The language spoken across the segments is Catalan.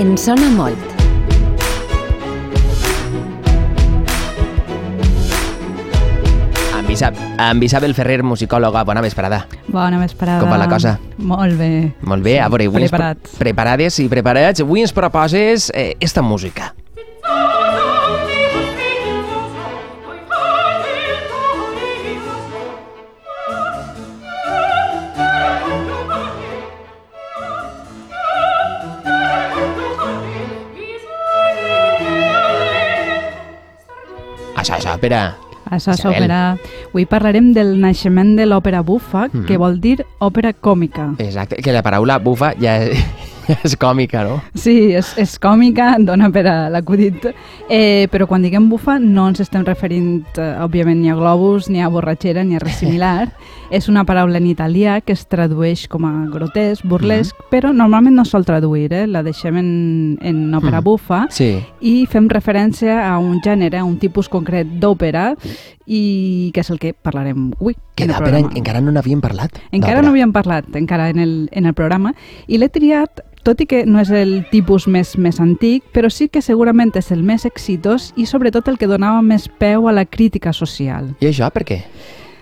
En sona molt. Amb, Isab amb Isabel Ferrer, musicòloga. Bona vesprada. Bona vesprada. Com va la cosa? Molt bé. Molt bé, a veure, avui Preparats. pre- preparades i preparats. Avui ens proposes eh, esta música. Això, això, és òpera. Avui parlarem del naixement de l'òpera bufa, Mhm. que vol dir òpera còmica. Exacte, que la paraula bufa ja és còmica, no? Sí, és, és còmica, dona per a l'acudit, eh, però quan diguem bufa no ens estem referint, eh, òbviament, ni a globus, ni a borratxera, ni a res similar. és una paraula en italià que es tradueix com a grotesc, burlesc, però normalment no sol traduir, eh? la deixem en, en òpera Mhm. bufa Sí. i fem referència a un gènere, a un tipus concret d'òpera, i que és el que parlarem avui. Que en programa. encara no n'havíem parlat. Encara no havíem parlat, encara en el, en el programa, i l'he triat, tot i que no és el tipus més, més antic, però sí que segurament és el més exitós i sobretot el que donava més peu a la crítica social. I això per què?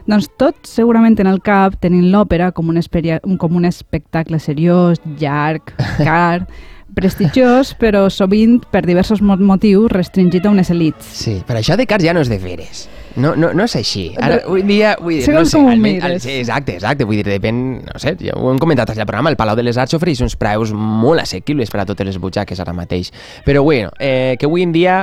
Doncs tot segurament en el cap tenint l'òpera com, un com un espectacle seriós, llarg, car, prestigiós, però sovint, per diversos mo- motius, restringit a unes elites. Sí, però això de cars ja no és de veres. No, no, no és així. Ara, avui en dia... Vull dir, no Segons sé, com ho almenys- mires. sí, exacte, exacte. Vull dir, depèn... No sé, ja ho hem comentat al programa, el Palau de les Arts ofereix uns preus molt assequibles per a totes les butxaques ara mateix. Però, bueno, eh, que avui en dia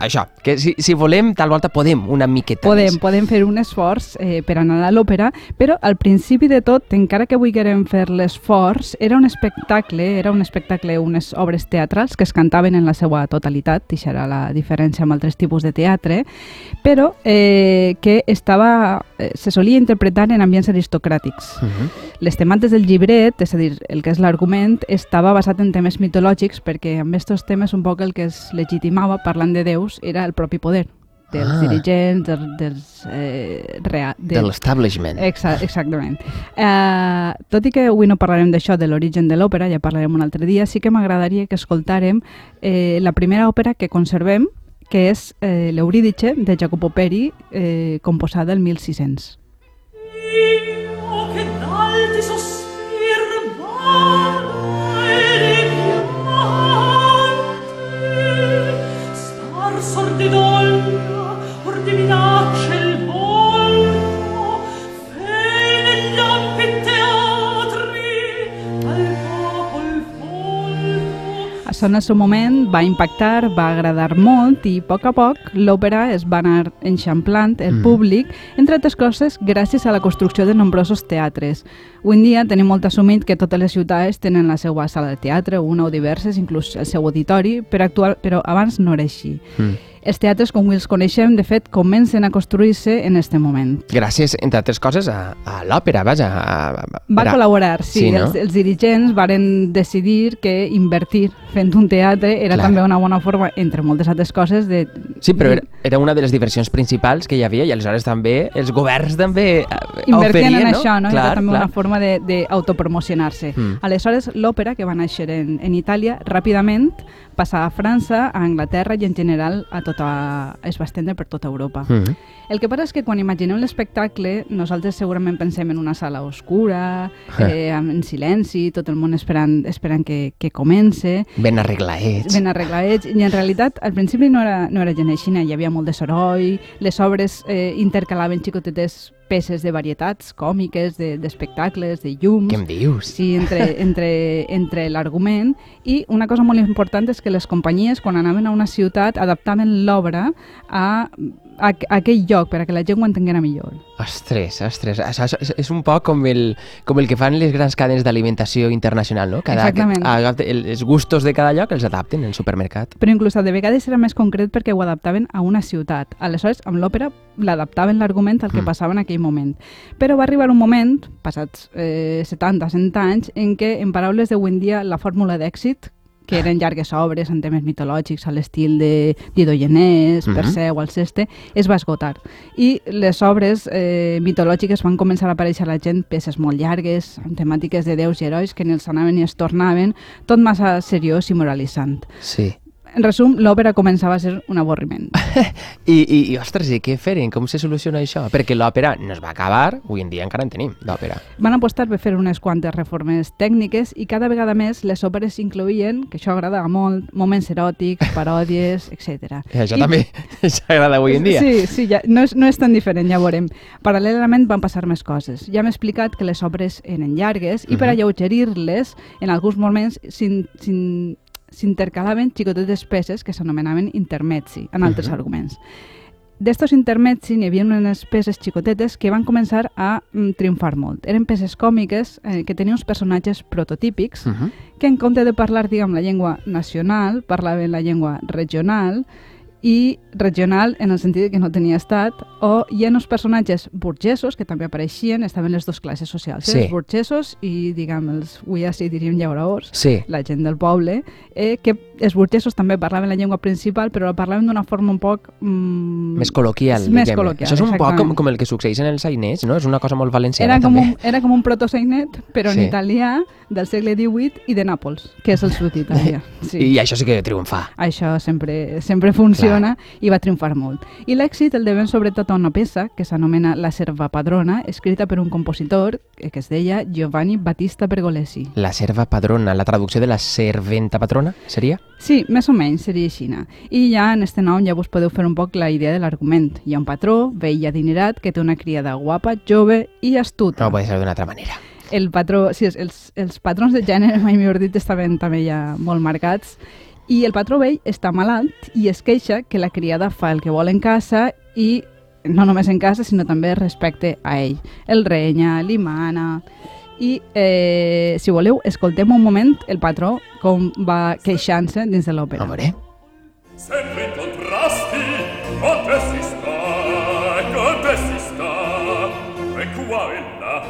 això, que si, si volem, tal volta podem una miqueta Podem, més. podem fer un esforç eh, per anar a l'òpera, però al principi de tot, encara que vulguérem fer l'esforç, era un espectacle, era un espectacle, unes obres teatrals que es cantaven en la seva totalitat, i la diferència amb altres tipus de teatre, però eh, que estava, se solia interpretar en ambients aristocràtics. Uh -huh. Les temàtiques del llibret, és a dir, el que és l'argument, estava basat en temes mitològics perquè amb aquests temes un poc el que es legitimava parlant de déus era el propi poder dels Ah. dirigents, dels, dels eh, rea, De l'establishment. Exa exactament. Eh, tot i que avui no parlarem d'això, de l'origen de l'òpera, ja parlarem un altre dia, sí que m'agradaria que escoltàrem eh, la primera òpera que conservem, que és eh, l'Eurídice, de Jacopo Peri, eh, composada el 1600. Io Això en el seu moment va impactar, va agradar molt i a poc a poc l'òpera es va anar enxamplant el Mm. públic, entre altres coses gràcies a la construcció de nombrosos teatres. Avui dia tenim molt assumit que totes les ciutats tenen la seva sala de teatre, una o diverses, inclús el seu auditori, però, actual, però abans no era així. Mm. Els teatres, com els coneixem, de fet, comencen a construir-se en aquest moment. Gràcies, entre altres coses, a, a l'òpera, vaja. A, a, Va a- col·laborar, sí. Sí, no? els, els dirigents varen decidir que invertir fent un teatre era Clar. també una bona forma, entre moltes altres coses, de... Sí, però era, era una de les diversions principals que hi havia i aleshores també els governs també eh, Invertien oferien, en no? això, no? Clar, era també clar. una forma de- d'autopromocionar-se. Mm. Aleshores, l'òpera, que va néixer en, en Itàlia, ràpidament passà a França, a Anglaterra i en general a tota, es va estendre per tota Europa. Mm. El que passa és que quan imaginem l'espectacle, nosaltres segurament pensem en una sala oscura, eh, en silenci, tot el món esperant, esperant que, que comence, Ben arreglaets. ben arregladets, i en realitat al principi no era, no era gent així, hi havia molt de soroll, les obres eh, intercalaven xicotetes peces de varietats còmiques, de- d'espectacles, de, de llums... Què em dius? Sí, entre, entre, entre l'argument i una cosa molt important és que les companyies quan anaven a una ciutat adaptaven l'obra a, a, a aquell lloc per a que la gent ho entenguera millor. Ostres, ostres. És, és un poc com el, com el que fan les grans cadenes d'alimentació internacional, no? Exactament. Agafen el- els gustos de cada lloc els adapten al supermercat. Però inclús de vegades era més concret perquè ho adaptaven a una ciutat. Aleshores, amb l'òpera l'adaptaven l'argument al que Mm. passava en aquell moment. Però va arribar un moment, passats eh, 70, 100 anys, en què, en paraules d'avui en dia, la fórmula d'èxit que eren llargues obres en temes mitològics a l'estil de Didogenés, Mhm. Perseu, Alceste, es va esgotar. I les obres eh, mitològiques van començar a aparèixer a la gent peces molt llargues, amb temàtiques de déus i herois que ni els anaven ni es tornaven, tot massa seriós i moralitzant. Sí. En resum, l'òpera començava a ser un avorriment. I, i, i ostres, i què feren? Com se soluciona això? Perquè l'òpera no es va acabar, avui en dia encara en tenim, d'òpera. Van apostar per fer unes quantes reformes tècniques i cada vegada més les òperes incloïen, que això agradava molt, moments eròtics, paròdies, etc. I això també s'agrada avui en dia. Sí, sí, ja, no, és, no és tan diferent, ja veurem. Paral·lelament van passar més coses. Ja hem explicat que les obres eren llargues i per Mhm. alleugerir-les, en alguns moments s'in- s'in- s'intercalaven xicotetes peces que s'anomenaven intermezzi, en altres Mhm. arguments. D'estos intermezzi n'hi havia unes peces xicotetes que van començar a mm, triomfar molt. Eren peces còmiques eh, que tenien uns personatges prototípics Uh -huh. que en compte de parlar, diguem, la llengua nacional, parlaven la llengua regional i regional en el sentit que no tenia estat, o hi ha uns personatges burgesos que també apareixien, estaven les dues classes socials, Sí. eh? els burgesos i, diguem, els, avui ja sí diríem llauraors, Sí. la gent del poble, eh, que els burgesos també parlaven la llengua principal, però la parlaven d'una forma un poc... Mm, Més col·loquial, Més diguem-ne. col·loquial, Això és un poc com, exactament. com el que succeeix en els sainets, no? És una cosa molt valenciana, Era com, també. un, era com un protosainet, però Sí. en italià del segle XVIII i de Nàpols, que és el sud d'Itàlia. Sí. I això sí que triomfa. Això sempre, sempre funciona i va triomfar molt. I l'èxit el devem sobretot a una peça que s'anomena La serva padrona, escrita per un compositor que que es deia Giovanni Battista Pergolesi. La serva padrona, la traducció de la serventa patrona, seria? Sí, més o menys seria així. I ja en este nom ja vos podeu fer un poc la idea de l'argument. Hi ha un patró, vell i adinerat, que té una criada guapa, jove i astuta. No pot ser d'una altra manera. el patró, sí, els, els patrons de gènere, mai millor dit, estaven també ja molt marcats. I el patró vell està malalt i es queixa que la criada fa el que vol en casa i no només en casa, sinó també respecte a ell. El renya, li mana... I, eh, si voleu, escoltem un moment el patró com va queixant-se dins de A l'òpera. veure. Sempre in contrasti, con te si sta, con te si sta, e qua e là,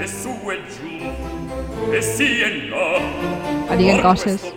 e su e giù, e sì e no. A diguen coses.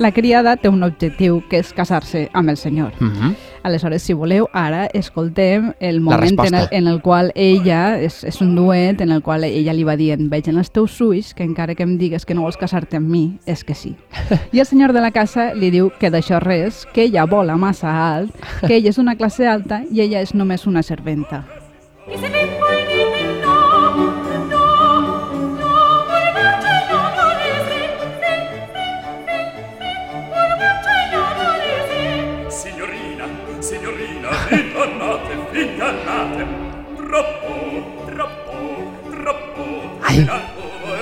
La criada té un objectiu, que és casar-se amb el senyor. Mm -hmm. Aleshores, si voleu, ara escoltem el moment en el, en el qual ella, és, és un duet en el qual ella li va dient veig en els teus ulls que encara que em digues que no vols casar-te amb mi, és que sí. I el senyor de la casa li diu que d'això res, que ella vola massa alt, que ella és una classe alta i ella és només una serventa. Che se mi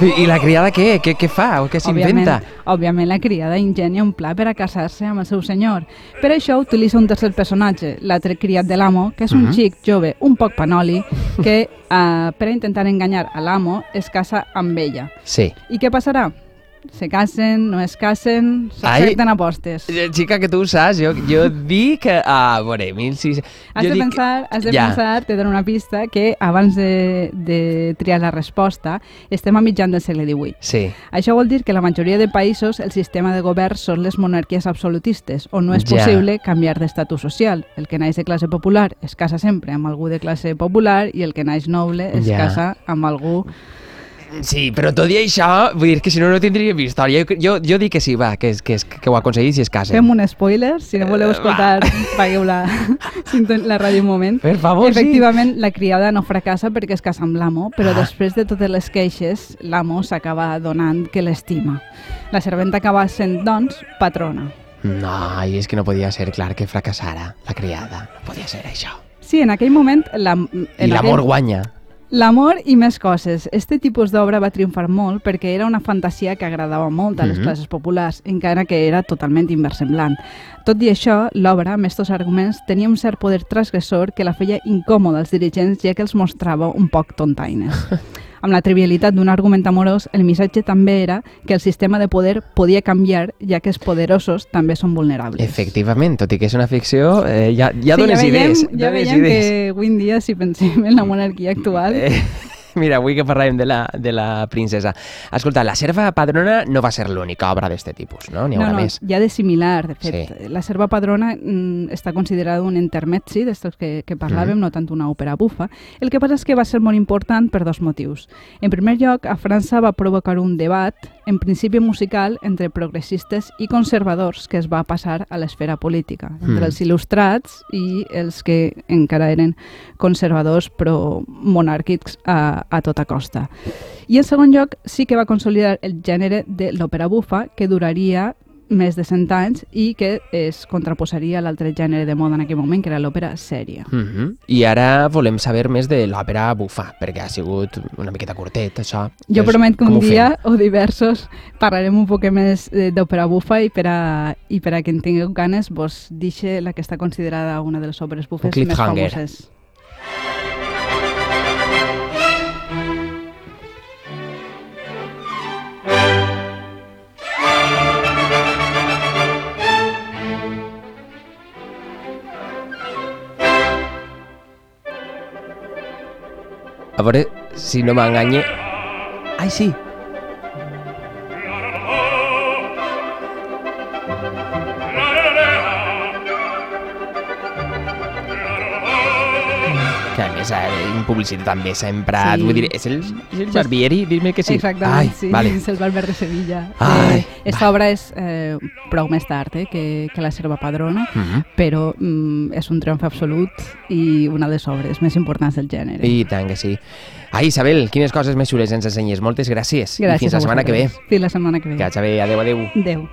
I, I la criada què? Què, què fa? O què s'inventa? Òbviament, òbviament, la criada ingenia un pla per a casar-se amb el seu senyor. Per això utilitza un tercer personatge, l'altre criat de l'amo, que és un Mhm. xic jove, un poc panoli, que eh, per intentar enganyar a l'amo es casa amb ella. Sí. I què passarà? Se casen, no es casen, s'accepten apostes. Eh, Xica, que tu ho saps, jo, jo dic que... Ah, a veure, 1600... Has jo de, dic- pensar, has de Ja. pensar, te dono una pista, que abans de, de triar la resposta estem a mitjan del segle XVIII. Sí. Això vol dir que la majoria de països el sistema de govern són les monarquies absolutistes, on no és Ja. possible canviar d'estatus social. El que naix de classe popular es casa sempre amb algú de classe popular i el que naix noble es Ja. casa amb algú... Sí, però tot i això, vull dir que si no, no tindríem història. Jo, jo, jo dic que sí, va, que, que, que ho aconseguís i es casen. Fem un spoiler, si no voleu Eh, escoltar, pagueu la, la ràdio un moment. Per favor, sí. Efectivament, la criada no fracassa perquè es casa amb l'amo, però Ah. després de totes les queixes, l'amo s'acaba donant que l'estima. La serventa acaba sent, doncs, patrona. No, i és que no podia ser clar que fracassara la criada. No podia ser això. Sí, en aquell moment... La, en I l'amor aquell- guanya. L'amor i més coses. Este tipus d'obra va triomfar molt perquè era una fantasia que agradava molt a les Mhm. classes populars, encara que era totalment inversemblant. Tot i això, l'obra, amb estos arguments, tenia un cert poder transgressor que la feia incòmoda als dirigents ja que els mostrava un poc tontaines. amb la trivialitat d'un argument amorós, el missatge també era que el sistema de poder podia canviar, ja que els poderosos també són vulnerables. Efectivament, tot i que és una ficció, eh, ja, ja sí, dones ja veiem, idees. Ja dones veiem idees. que avui en dia, si pensem en la monarquia actual, Eh, mira, avui que parlàvem de la, de la princesa. Escolta, la serva padrona no va ser l'única obra d'aquest tipus, no? N'hi no, haurà no, més. hi ha de similar. De fet, Sí. la serva padrona mm, està considerada un intermezzi d'estos que, que parlàvem, Mhm. no tant una òpera bufa. El que passa és que va ser molt important per dos motius. En primer lloc, a França va provocar un debat, en principi musical, entre progressistes i conservadors que es va passar a l'esfera política, entre Mm. els il·lustrats i els que encara eren conservadors però monàrquics a, a tota costa. I en segon lloc, sí que va consolidar el gènere de l'òpera bufa, que duraria més de 100 anys i que es contraposaria a l'altre gènere de moda en aquell moment, que era l'òpera sèria. Mm -hmm. I ara volem saber més de l'òpera bufa, perquè ha sigut una miqueta curtet, això. Jo Doncs, promet que un dia o diversos parlarem un poc més eh, d'òpera bufa i per a, i per a qui en tingueu ganes vos dixe la que està considerada una de les òperes bufes més famoses. A veure si no m'enganye. Ai, sí. Que a més, eh, en publicitat també s'ha emprat. Sí. Vull dir, és el, és el Barbieri? Dir-me que sí. Exactament, Ai, sí, Vale. és el Valver de Sevilla. Ai, eh, esta obra és eh, prou més tard eh, que, que la Serva Padrona, Mm -hmm. però mm, és un triomf absolut i una de les obres més importants del gènere. I tant que sí. Ai, Isabel, quines coses més xules ens ensenyes. Moltes gràcies. I Gràcies fins la setmana que ve. Fins la setmana que ve. Que vagi bé. Adéu, adéu. Adéu.